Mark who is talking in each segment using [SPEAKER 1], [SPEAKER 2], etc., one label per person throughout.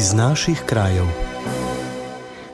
[SPEAKER 1] iz naših krajev.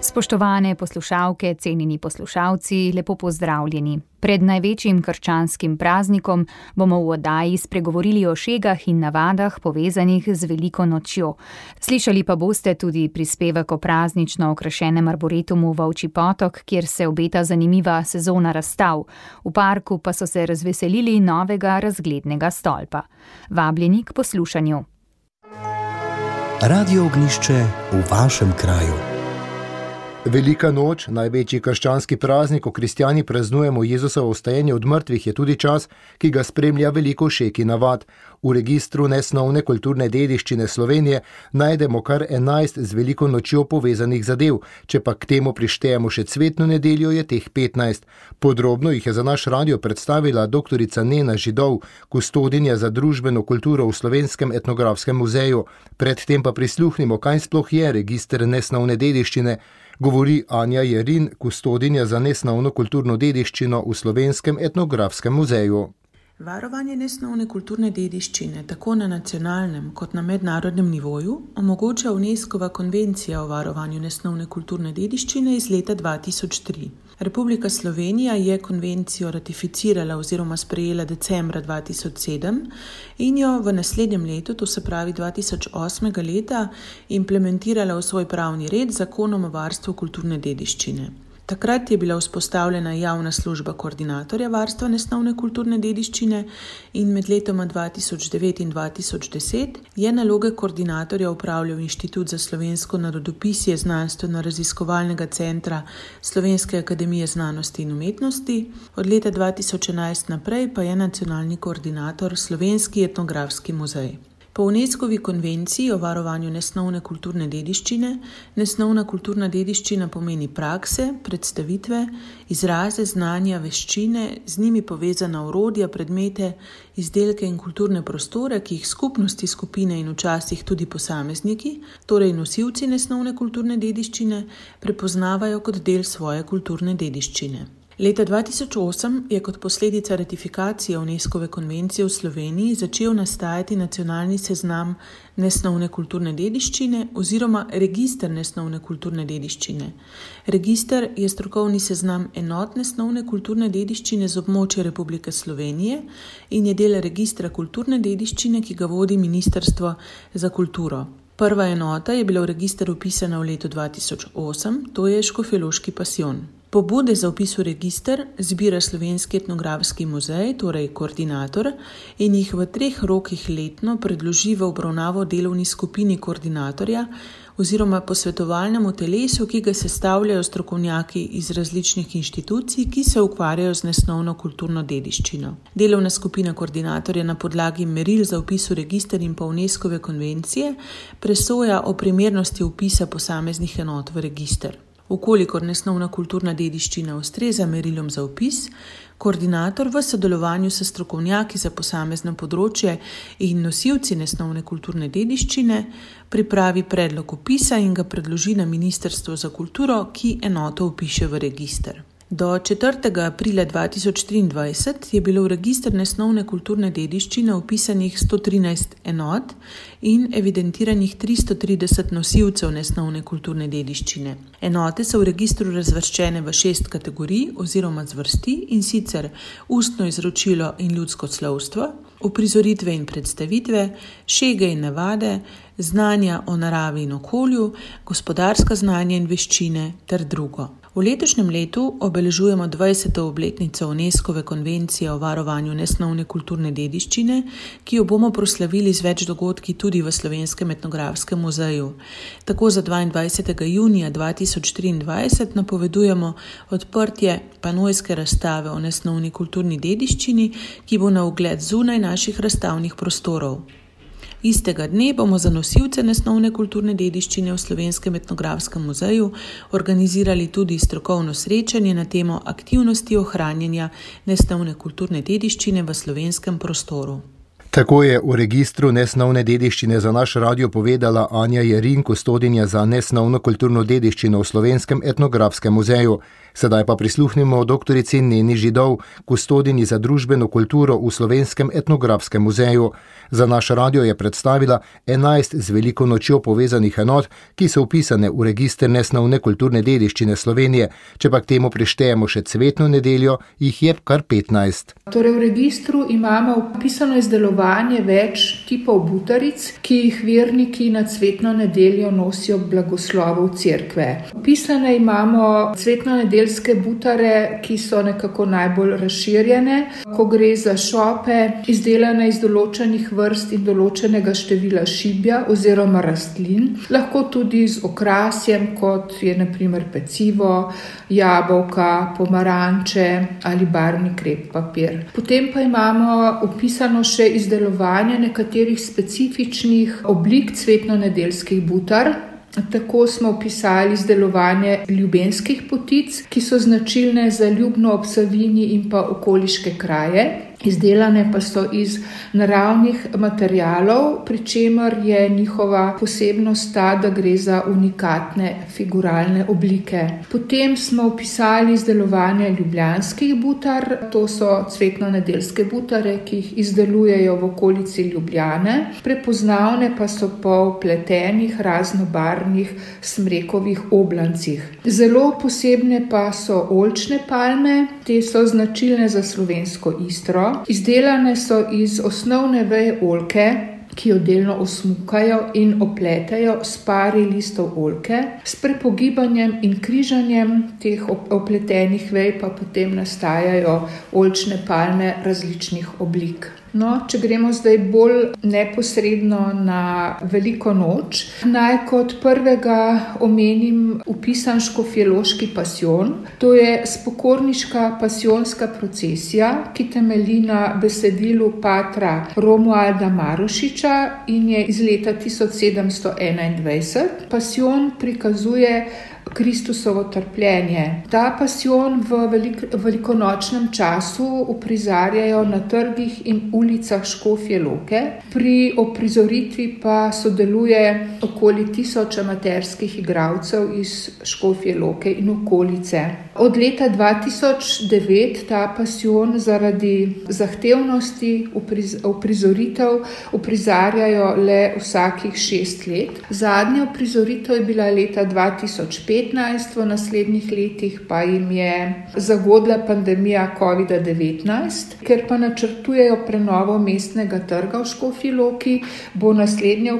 [SPEAKER 2] Spoštovane poslušalke, cenjeni poslušalci, lepo pozdravljeni. Pred največjim krščanskim praznikom bomo v oddaji spregovorili o šegah in navadah povezanih z veliko nočjo. Slišali pa boste tudi prispevek o praznično okrašenem arboretumu Volči potok, kjer se obeta zanimiva sezona razstav. V parku pa so se razveselili novega razglednega stolpa. Vabljeni k poslušanju.
[SPEAKER 1] Radio ognišče v vašem kraju.
[SPEAKER 3] Velika noč, največji krščanski praznik, ko kristijani praznujemo Jezusovo vstajanje od mrtvih, je tudi čas, ki ga spremlja veliko šeki navad. V registru nesnovne kulturne dediščine Slovenije najdemo kar 11 z veliko nočjo povezanih zadev, če pa k temu prištejemo še cvetno nedeljo, je teh 15. Podrobno jih je za naš radio predstavila dr. Nena Židov, kustodinja za družbeno kulturo v Slovenskem etnografskem muzeju. Predtem pa prisluhnimo, kaj sploh je registr nesnovne dediščine govori Anja Jerin, kustodinja za nesnovno kulturno dediščino v Slovenskem etnografskem muzeju.
[SPEAKER 4] Varovanje nesnovne kulturne dediščine tako na nacionalnem kot na mednarodnem nivoju omogoča UNESCO-va konvencija o varovanju nesnovne kulturne dediščine iz leta 2003. Republika Slovenija je konvencijo ratificirala oziroma sprejela decembra 2007 in jo v naslednjem letu, to se pravi 2008. leta, implementirala v svoj pravni red zakonom o varstvu kulturne dediščine. Takrat je bila vzpostavljena javna služba koordinatorja varstva nesnovne kulturne dediščine in med letoma 2009 in 2010 je naloge koordinatorja upravljal Inštitut za slovensko narodopisje znanstveno-raziskovalnega centra Slovenske akademije znanosti in umetnosti, od leta 2011 naprej pa je nacionalni koordinator Slovenski etnografski muzej. Po UNESCO-vi konvenciji o varovanju nesnovne kulturne dediščine, nesnovna kulturna dediščina pomeni prakse, predstavitve, izraze, znanja, veščine, z njimi povezana urodja, predmete, izdelke in kulturne prostore, ki jih skupnosti, skupine in včasih tudi posamezniki, torej nosilci nesnovne kulturne dediščine, prepoznavajo kot del svoje kulturne dediščine. Leta 2008 je kot posledica ratifikacije UNESCO-ve konvencije v Sloveniji začel nastajati nacionalni seznam nesnovne kulturne dediščine oziroma registr nesnovne kulturne dediščine. Registr je strokovni seznam enot nesnovne kulturne dediščine z območja Republike Slovenije in je del registra kulturne dediščine, ki ga vodi Ministrstvo za kulturo. Prva enota je bila v registr upisana v letu 2008, to je Škofeloški pasion. Pobude za upis v registr zbira Slovenski etnografski muzej, torej koordinator, in jih v treh rokih letno predloži v obravnavo delovni skupini koordinatorja oziroma posvetovalnemu telesu, ki ga sestavljajo strokovnjaki iz različnih inštitucij, ki se ukvarjajo z nesnovno kulturno dediščino. Delovna skupina koordinatorja na podlagi meril za upis v registr in pa UNESCO-ve konvencije presoja o primernosti upisa posameznih enot v registr. Ukolikor nesnovna kulturna dediščina ustreza merilom za upis, koordinator v sodelovanju s strokovnjaki za posamezno področje in nosilci nesnovne kulturne dediščine pripravi predlog upisa in ga predloži na Ministrstvo za kulturo, ki enoto upiše v registr. Do 4. aprila 2023 je bilo v registr nesnovne kulturne dediščine upisanih 113 enot in evidentiranih 330 nosilcev nesnovne kulturne dediščine. Enote so v registru razvrščene v šest kategorij oziroma zvrsti in sicer ustno izročilo in ljudsko slovstvo, uprizoritve in predstavitve, šege in navade, znanja o naravi in okolju, gospodarska znanja in veščine ter drugo. V letošnjem letu obeležujemo 20. obletnico UNESCO-ve konvencije o varovanju nesnovne kulturne dediščine, ki jo bomo proslavili z več dogodki tudi v Slovenskem etnografskem muzeju. Tako za 22. junija 2023 napovedujemo odprtje panojske razstave o nesnovni kulturni dediščini, ki bo na ogled zunaj naših razstavnih prostorov. Istega dne bomo za nosilce nesnovne kulturne dediščine v Slovenskem etnografskem muzeju organizirali tudi strokovno srečanje na temo aktivnosti ohranjanja nesnovne kulturne dediščine v slovenskem prostoru.
[SPEAKER 3] Tako je v registru nesnovne dediščine za naš radio povedala Anja Jerin, kustodinja za nesnovno kulturno dediščino v Slovenskem etnografskem muzeju. Sedaj pa prisluhnimo doktorici Neni Židov, kustodini za družbeno kulturo v Slovenskem etnografskem muzeju. Za naš radio je predstavila 11 z veliko nočjo povezanih enot, ki so upisane v registr nesnovne kulturne dediščine Slovenije. Če pa k temu prištejemo še cvetno nedeljo, jih je kar 15.
[SPEAKER 5] Torej v registru imamo upisano izdelovanje več tipov butaric, ki jih verniki na cvetno nedeljo nosijo blagoslovov cerkve. Upisane imamo cvetno nedeljske butare, ki so nekako najbolj razširjene, ko gre za šope, izdelane iz določenih vrst in določenega števila šibja oziroma rastlin, lahko tudi z okrasjem, kot je naprimer pecivo, jabolka, pomaranče ali barvni krep papir. Potem pa imamo opisano še izdelovanje nekaterih specifičnih oblik cvetno-nedeljskih butar. Tako smo opisali izdelovanje ljubenskih potic, ki so značilne za ljubno obsavini in pa okoliške kraje. Izdelane pa so iz naravnih materijalov, pri čemer je njihova posebnost ta, da gre za unikatne figuralne oblike. Potem smo opisali izdelovanje ljubljanskih butar, to so cvetno-nedeljske butare, ki jih izdelujejo v okolici Ljubljane, prepoznavne pa so po pletenih, raznobarvnih smrekovih oblancih. Zelo posebne pa so olčne palme, te so značilne za slovensko istro. Izdelane so iz osnovne veje olke, ki jo delno osmukajo in opletajo s pari listov olke, s prepogibanjem in križanjem teh opletenih vej pa potem nastajajo olčne palme različnih oblik. No, če gremo zdaj bolj neposredno na veliko noč, naj kot prvega omenim upisan škofjeloški pasion. To je spokorniška pasionska procesija, ki temelji na besedilu patra Romualda Marušiča in je iz leta 1721. Pasion prikazuje Kristusovo trpljenje. Ta pasion v velik, velikonočnem času uprizarjajo na trgih in ulicah Škofje Loke, pri oprizoritvi pa sodeluje okoli tisoč amaterskih igralcev iz Škofje Loke in okolice. Od leta 2009 ta pasion zaradi zahtevnosti uprizoritev uprizarjajo le vsakih šest let. Zadnja uprizoritev je bila leta 2005. 2015, v naslednjih letih pa jim je zagodla pandemija COVID-19, ker pa načrtujejo prenovo mestnega trga v Škofiloki, bo naslednja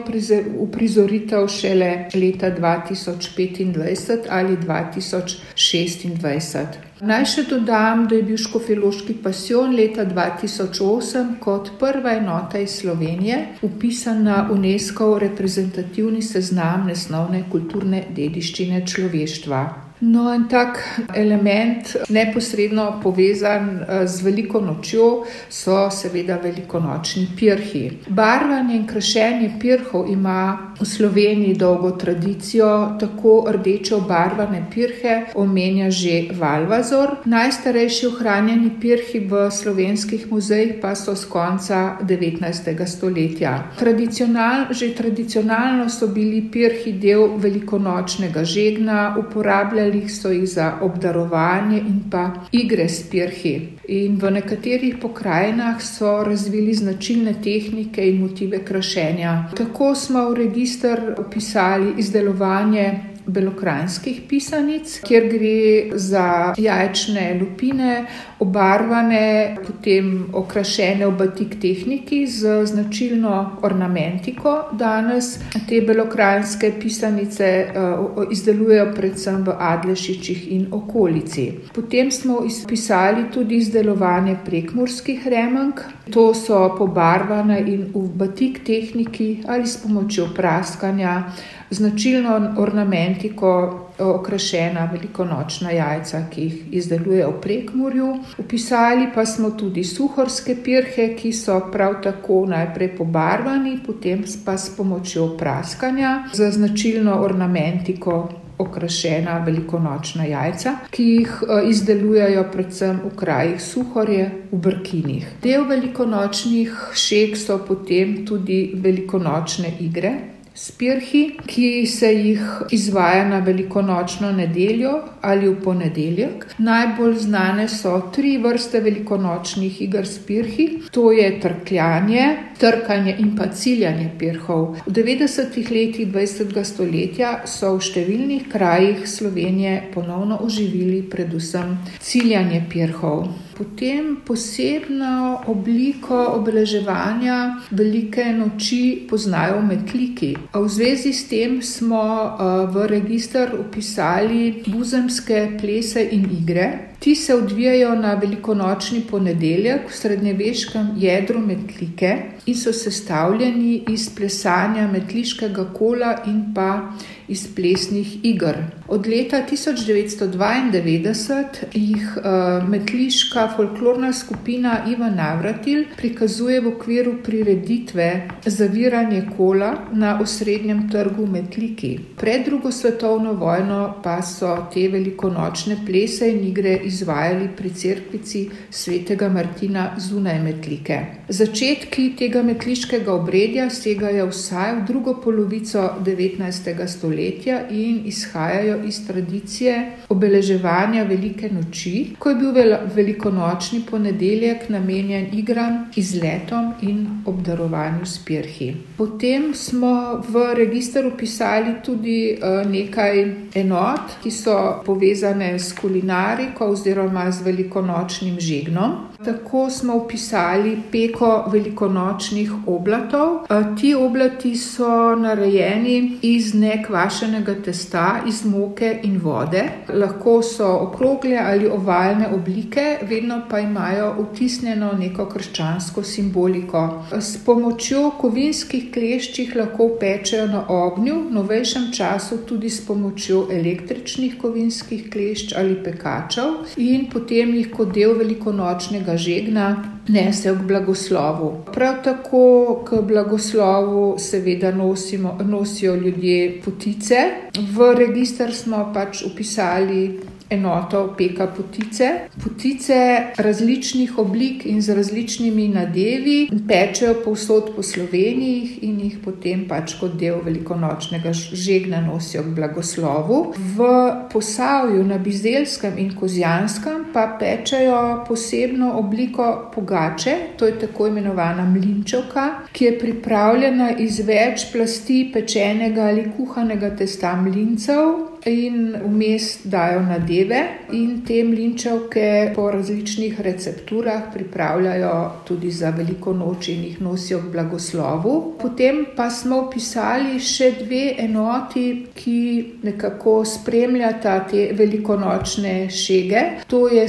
[SPEAKER 5] uprizoritev šele leta 2025 ali 2026. Naj še dodam, da je bil škofiloški pasion leta 2008 kot prva enota iz Slovenije upisan na UNESCO reprezentativni seznam nesnovne kulturne dediščine človeštva. No, en tak element, neposredno povezan eh, z veliko nočjo, so seveda velikonočni pirhi. Barvanje in krašenje pirhov ima v Sloveniji dolgo tradicijo, tako rdeče obarvane pirhe omenja že Valvazor. Najstarejši ohranjeni pirhi v slovenskih muzejih pa so z konca 19. stoletja. Tradicional, že tradicionalno so bili pirhi del velikonočnega žegna, uporabljali uporabljali so jih za obdarovanje in pa igre s pirhi. In v nekaterih pokrajinah so razvili značilne tehnike in motive krašenja. Tako smo v registr opisali izdelovanje belokranskih pisanic, kjer gre za jajčne lupine, obarvane, potem okrašene v batik tehniki z značilno ornamentiko. Danes te belokranske pisanice uh, izdelujejo predvsem v Adlešičih in okolici. Potem smo izpisali tudi izdelovanje prekmurskih remenk. To so pobarvane in v batik tehniki ali s pomočjo praskanja značilno ornamentiko okrašena velikonočna jajca, ki jih izdelujejo v prekmurju. Upisali pa smo tudi suhorske pirhe, ki so prav tako najprej pobarvani, potem pa s pomočjo praskanja za značilno ornamentiko. Okrašena velikonočna jajca, ki jih izdelujejo predvsem v krajih suhorje, v brkinih. Del velikonočnih šek so potem tudi velikonočne igre, spirhi, ki se jih izvaja na velikonočno nedeljo ali v ponedeljek. Najbolj znane so tri vrste velikonočnih igr spirhi, to je trkljanje, trkanje in pa ciljanje pirhov. V 90-ih letih 20. stoletja so v številnih krajih Slovenije ponovno oživili predvsem ciljanje pirhov. Potem posebno obliko obeleževanja velike noči poznajo metliki. V zvezi s tem smo v registr upisali buzemske plese in igre. Ti se odvijajo na velikonočni ponedeljek v srednjeveškem jedru metlike in so sestavljeni iz plesanja metliškega kola in pa iz plesnih iger. Od leta 1992 jih uh, metliška folklorna skupina Ivan Navratil prikazuje v okviru prireditve Zaviranje kola na osrednjem trgu Metliki. Pred drugo svetovno vojno pa so te velikonočne plese in igre izvajali pri cerkvici svetega Martina zunaj Metlike. Začetki tega metliškega obredja segajo vsaj v drugo polovico 19. stoletja in izhajajo iz tradicije obeleževanja velike noči, ko je bil velikonočni ponedeljek namenjen igram, izletom in obdarovanju s pirhi. Potem smo v registr upisali tudi eh, nekaj enot, ki so povezane s kulinariko oziroma z velikonočnim žegnom. Tako smo upisali peko velikonočnih oblatov. Ti oblati so narejeni iz nekvašenega testa, iz moke in vode. Lahko so okrogle ali ovalne oblike, vedno pa imajo vtisnjeno neko krščansko simboliko. S pomočjo kovinskih kleščih lahko pečejo na ognju, v novejšem času tudi s pomočjo električnih kovinskih klešč ali pekačev in potem jih kot del velikonočnega svojega žegna nese k blagoslovu. Prav tako k blagoslovu seveda nosimo, nosijo ljudje potice. V registr smo pač upisali enoto peka potice. Potice različnih oblik in z različnimi nadevi pečejo povsod po Sloveniji in jih potem pač kot del velikonočnega žegna nosijo k blagoslovu. V posavju na Bizelskem in Kozjanskem pa pečejo posebno obliko pogače, to je tako imenovana mlinčovka, ki je pripravljena iz več plasti pečenega ali kuhanega testa mlincev in vmes dajo nadeve, in te mlinčevke po različnih recepturah pripravljajo tudi za veliko noč in jih nosijo k blagoslovu. Potem pa smo opisali še dve enoti, ki nekako spremljata te velikonočne šege. To je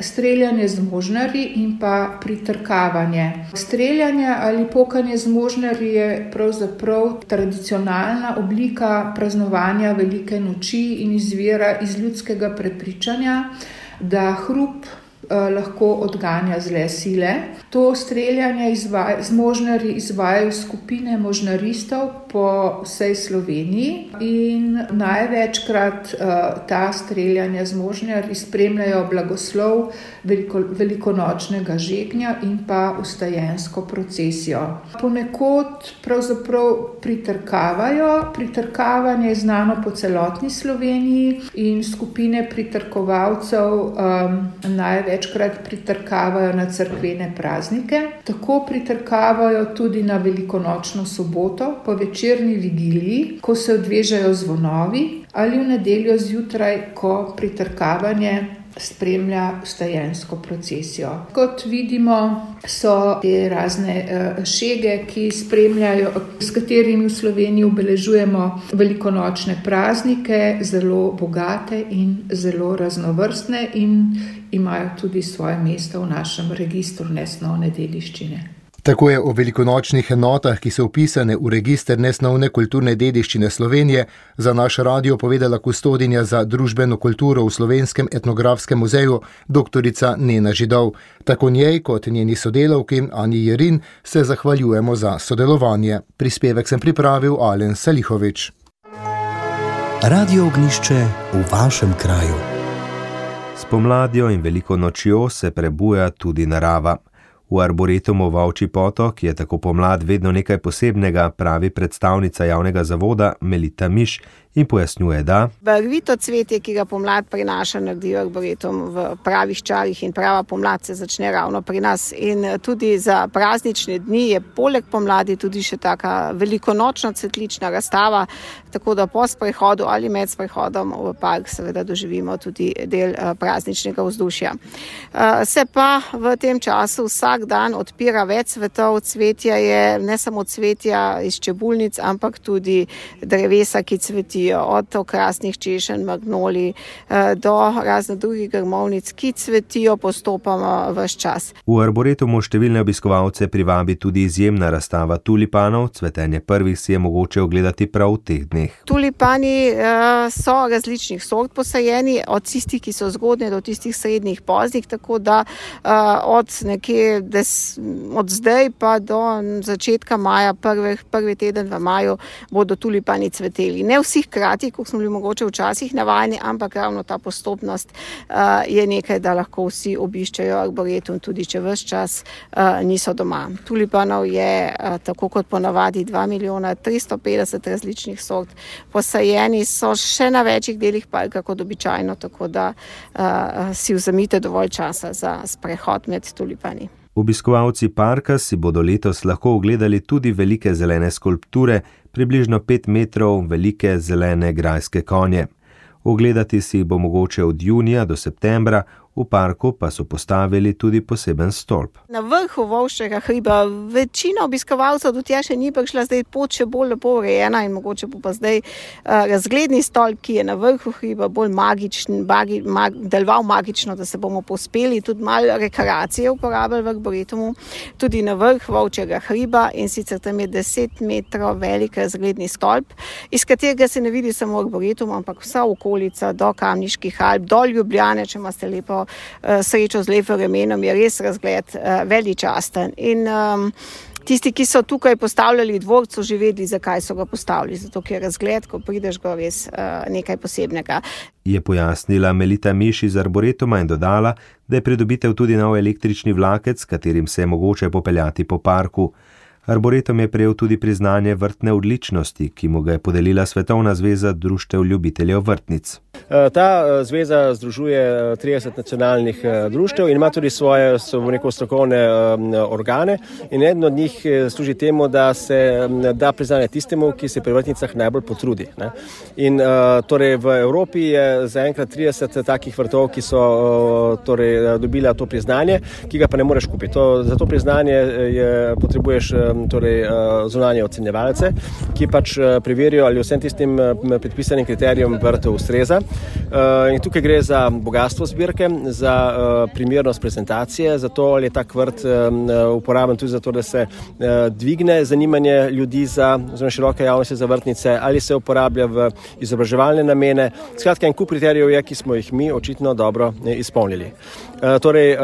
[SPEAKER 5] streljanje z možnari in pa pritrkavanje. Streljanje ali pokanje z možnari je pravzaprav tradicionalna oblika praznovanja velike noči moči in izvira iz ljudskega prepričanja, da hrup lahko odganja zle sile. To streljanje izvaj, z možnari izvajajo skupine možnaristov po vsej Sloveniji in največkrat uh, ta streljanja z možnari spremljajo blagoslov veliko, velikonočnega žegnja in pa ustajensko procesijo. Ponekod pravzaprav pritrkavajo, pritrkavanje je znano po celotni Sloveniji in skupine pritrkovalcev um, največkrat pritrkavajo na crkvene praznike tako pritrkavajo tudi na velikonočno soboto po večerni vigiliji, ko se odvežajo zvonovi, ali v nedeljo zjutraj, ko pritrkavanje spremlja stajensko procesijo. Kot vidimo, so te razne uh, šege, ki spremljajo, s katerimi v Sloveniji obeležujemo velikonočne praznike, zelo bogate in zelo raznovrstne in imajo tudi svoje mesto v našem registru nesnovne dediščine.
[SPEAKER 3] Tako je o velikonočnih enotah, ki so upisane v registr nesnovne kulturne dediščine Slovenije, za naš radio povedala kustodinja za družbeno kulturo v Slovenskem etnografskem muzeju, dr. Nena Židov. Tako njej kot njeni sodelavki Ani Jerin se zahvaljujemo za sodelovanje. Prispevek sem pripravil Alen Salihovič.
[SPEAKER 1] Radio ognišče v vašem kraju.
[SPEAKER 6] S pomladjo in veliko nočjo se prebuja tudi narava. V arboretumu Vauči potok je tako pomlad vedno nekaj posebnega, pravi predstavnica javnega zavoda Melita Miš in pojasnjuje, da.
[SPEAKER 7] Barvito cvetje, ki ga pomlad prinaša, naredi arboretum v pravih čarih in prava pomlad se začne ravno pri nas. In tudi za praznične dni je poleg pomladi tudi še taka velikonočna cvetlična razstava, tako da po sprehodu ali med sprehodom v park seveda doživimo tudi del eh, prazničnega vzdušja. Eh, se pa v tem času vsak dan odpira več svetov, cvetja je ne samo cvetja iz čebulnic, ampak tudi drevesa, ki cvetijo cvetijo, od okrasnih češenj, magnoli eh, do raznih drugih grmovnic, ki cvetijo postopoma vse čas.
[SPEAKER 6] V arboretumu številne obiskovalce privabi tudi izjemna razstava tulipanov, cvetenje prvih si je mogoče ogledati prav v teh dneh.
[SPEAKER 7] Tulipani uh, so različnih sort posajeni, od tistih, ki so zgodne, do tistih srednjih poznih, tako da uh, od nekje des, od zdaj pa do začetka maja, prvi, prvi teden v maju, bodo tulipani cveteli. Ne vsi hkrati, kot smo bili mogoče včasih navajeni, ampak ravno ta postopnost uh, je nekaj, da lahko vsi obiščajo arboretum, tudi če vse čas uh, niso doma. Tulipanov je uh, tako kot ponavadi 2 milijona 350 različnih sort, posajeni so še na večjih delih parka kot običajno, tako da uh, si vzamite dovolj časa za sprehod med tulipani.
[SPEAKER 6] Obiskovalci parka si bodo letos lahko ogledali tudi velike zelene skulpture, približno 5 metrov velike zelene grajske konje. Ogledati si bo mogoče od junija do septembra, v parku pa so postavili tudi poseben stolp.
[SPEAKER 7] Na vrhu Volšega hriba večina obiskovalcev do tja še ni prišla, zdaj pot še bolj lepo urejena in mogoče bo pa zdaj uh, razgledni stolp, ki je na vrhu hriba bolj magičen, bagi, mag, deloval magično, da se bomo pospeli tudi malo rekreacije uporabljali v Arboretumu, tudi na vrh Volšega hriba in sicer tam je 10 metrov velik razgledni stolp, iz katerega se ne vidi samo Arboretum, ampak vsa okolica do Kamniških Alp, do Ljubljane, če imate lepo srečo z lepim vremenom, je res razgled uh, veličasten. In um, tisti, ki so tukaj postavljali dvorc, so že vedeli, zakaj so ga postavili. Zato, je razgled, ko prideš, go res uh, nekaj posebnega.
[SPEAKER 6] Je pojasnila Melita Miš iz Arboretuma in dodala, da je pridobitev tudi nov električni vlakec, s katerim se je mogoče popeljati po parku. Arboretum je prejel tudi priznanje vrtne odličnosti, ki mu ga je podelila Svetovna zveza društev ljubiteljev vrtnic.
[SPEAKER 8] Eh, ta eh, zveza združuje 30 eh, nacionalnih društev in ima tudi svoje neko, strokovne organe. In eden od njih služi temu, da se da priznanje tistemu, ki se pri vrtnicah najbolj potrudi. Ne. In torej v Evropi je zaenkrat 30 takih vrtov, ki so torej, dobila to priznanje, ki ga pa ne moreš kupiti. To, za to priznanje je, potrebuješ torej, zunanje ocenjevalce, ki pač preverijo, ali vsem tistim predpisanim kriterijem vrtov ustreza. Uh, tukaj gre za bogatstvo zbirke, za uh, primernost prezentacije, zato je ta vrt uh, uporaben tudi zato, da se dvigne zanimanje ljudi za zelo široke javnosti za vrtnice ali se uporablja v izobraževalne namene. Skratka, en kup kriterijev je, ki smo jih mi očitno dobro izpolnili. Torej,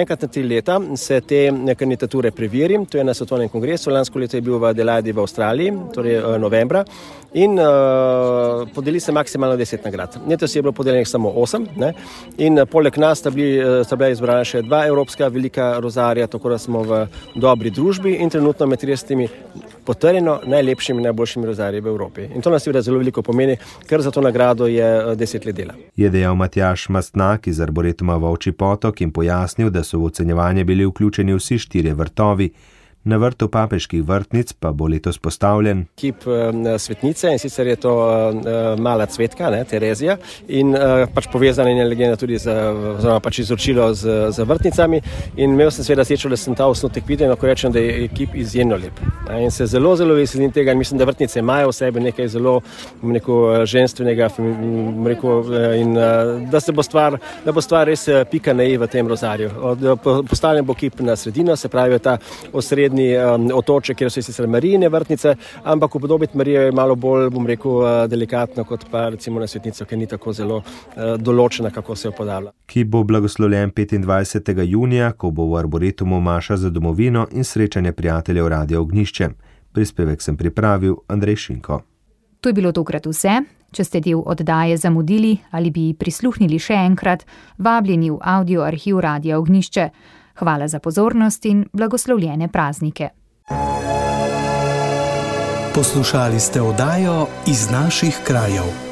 [SPEAKER 8] enkrat na tri leta se te kandidature preveri, to je na svetovnem kongresu, lansko leto je bil v Adelaidi v Avstraliji, torej novembra, in podeli se maksimalno deset nagrad. Letos je bilo podeljenih samo osem ne? in eh, poleg nas sta, bili, eh, sta bila izbrana še dva evropska velika rozarja, tako da smo v dobri družbi in trenutno med 30 potrjeno najlepšimi in najboljšimi rozarji v Evropi. In to nas seveda zelo veliko pomeni, ker za to nagrado je eh, deset let dela.
[SPEAKER 6] Je dejal Matjaš Mastnak iz Arboretuma Vauči potok in pojasnil, da so v ocenjevanje bili vključeni vsi štirje vrtovi. Na vrtu papeških vrtnic pa bo letos postavljen
[SPEAKER 8] kip svetnice in sicer je to mala cvetka, ne, Terezija, in pač povezana in legenda tudi z, oziroma pač izročilo z, z vrtnicami. In imel sem seveda srečo, da sem ta osnutek videl in lahko rečem, da je kip izjemno lep. In se zelo, zelo veselim tega in mislim, da vrtnice imajo v sebi nekaj zelo neko ženstvenega rekel, in da se bo stvar, da bo stvar res pika na i v tem rozarju. Postavljen bo kip na sredino, se pravi ta osrednji posebni um, otoček, kjer so sicer marine vrtnice, ampak upodobiti Marijo je malo bolj, bom rekel, uh, delikatno kot pa recimo na svetnico, ki ni tako zelo uh, določena, kako se jo podala.
[SPEAKER 6] Ki bo blagoslovljen 25. junija, ko bo v Arboretumu Maša za domovino in srečanje prijateljev Radio Ognišče. Prispevek sem pripravil Andrej Šinko.
[SPEAKER 2] To je bilo tokrat vse. Če ste del oddaje zamudili ali bi prisluhnili še enkrat, vabljeni v audio arhiv Radio Ognišče. Hvala za pozornost in blagoslovljene praznike.
[SPEAKER 1] Poslušali ste oddajo iz naših krajev.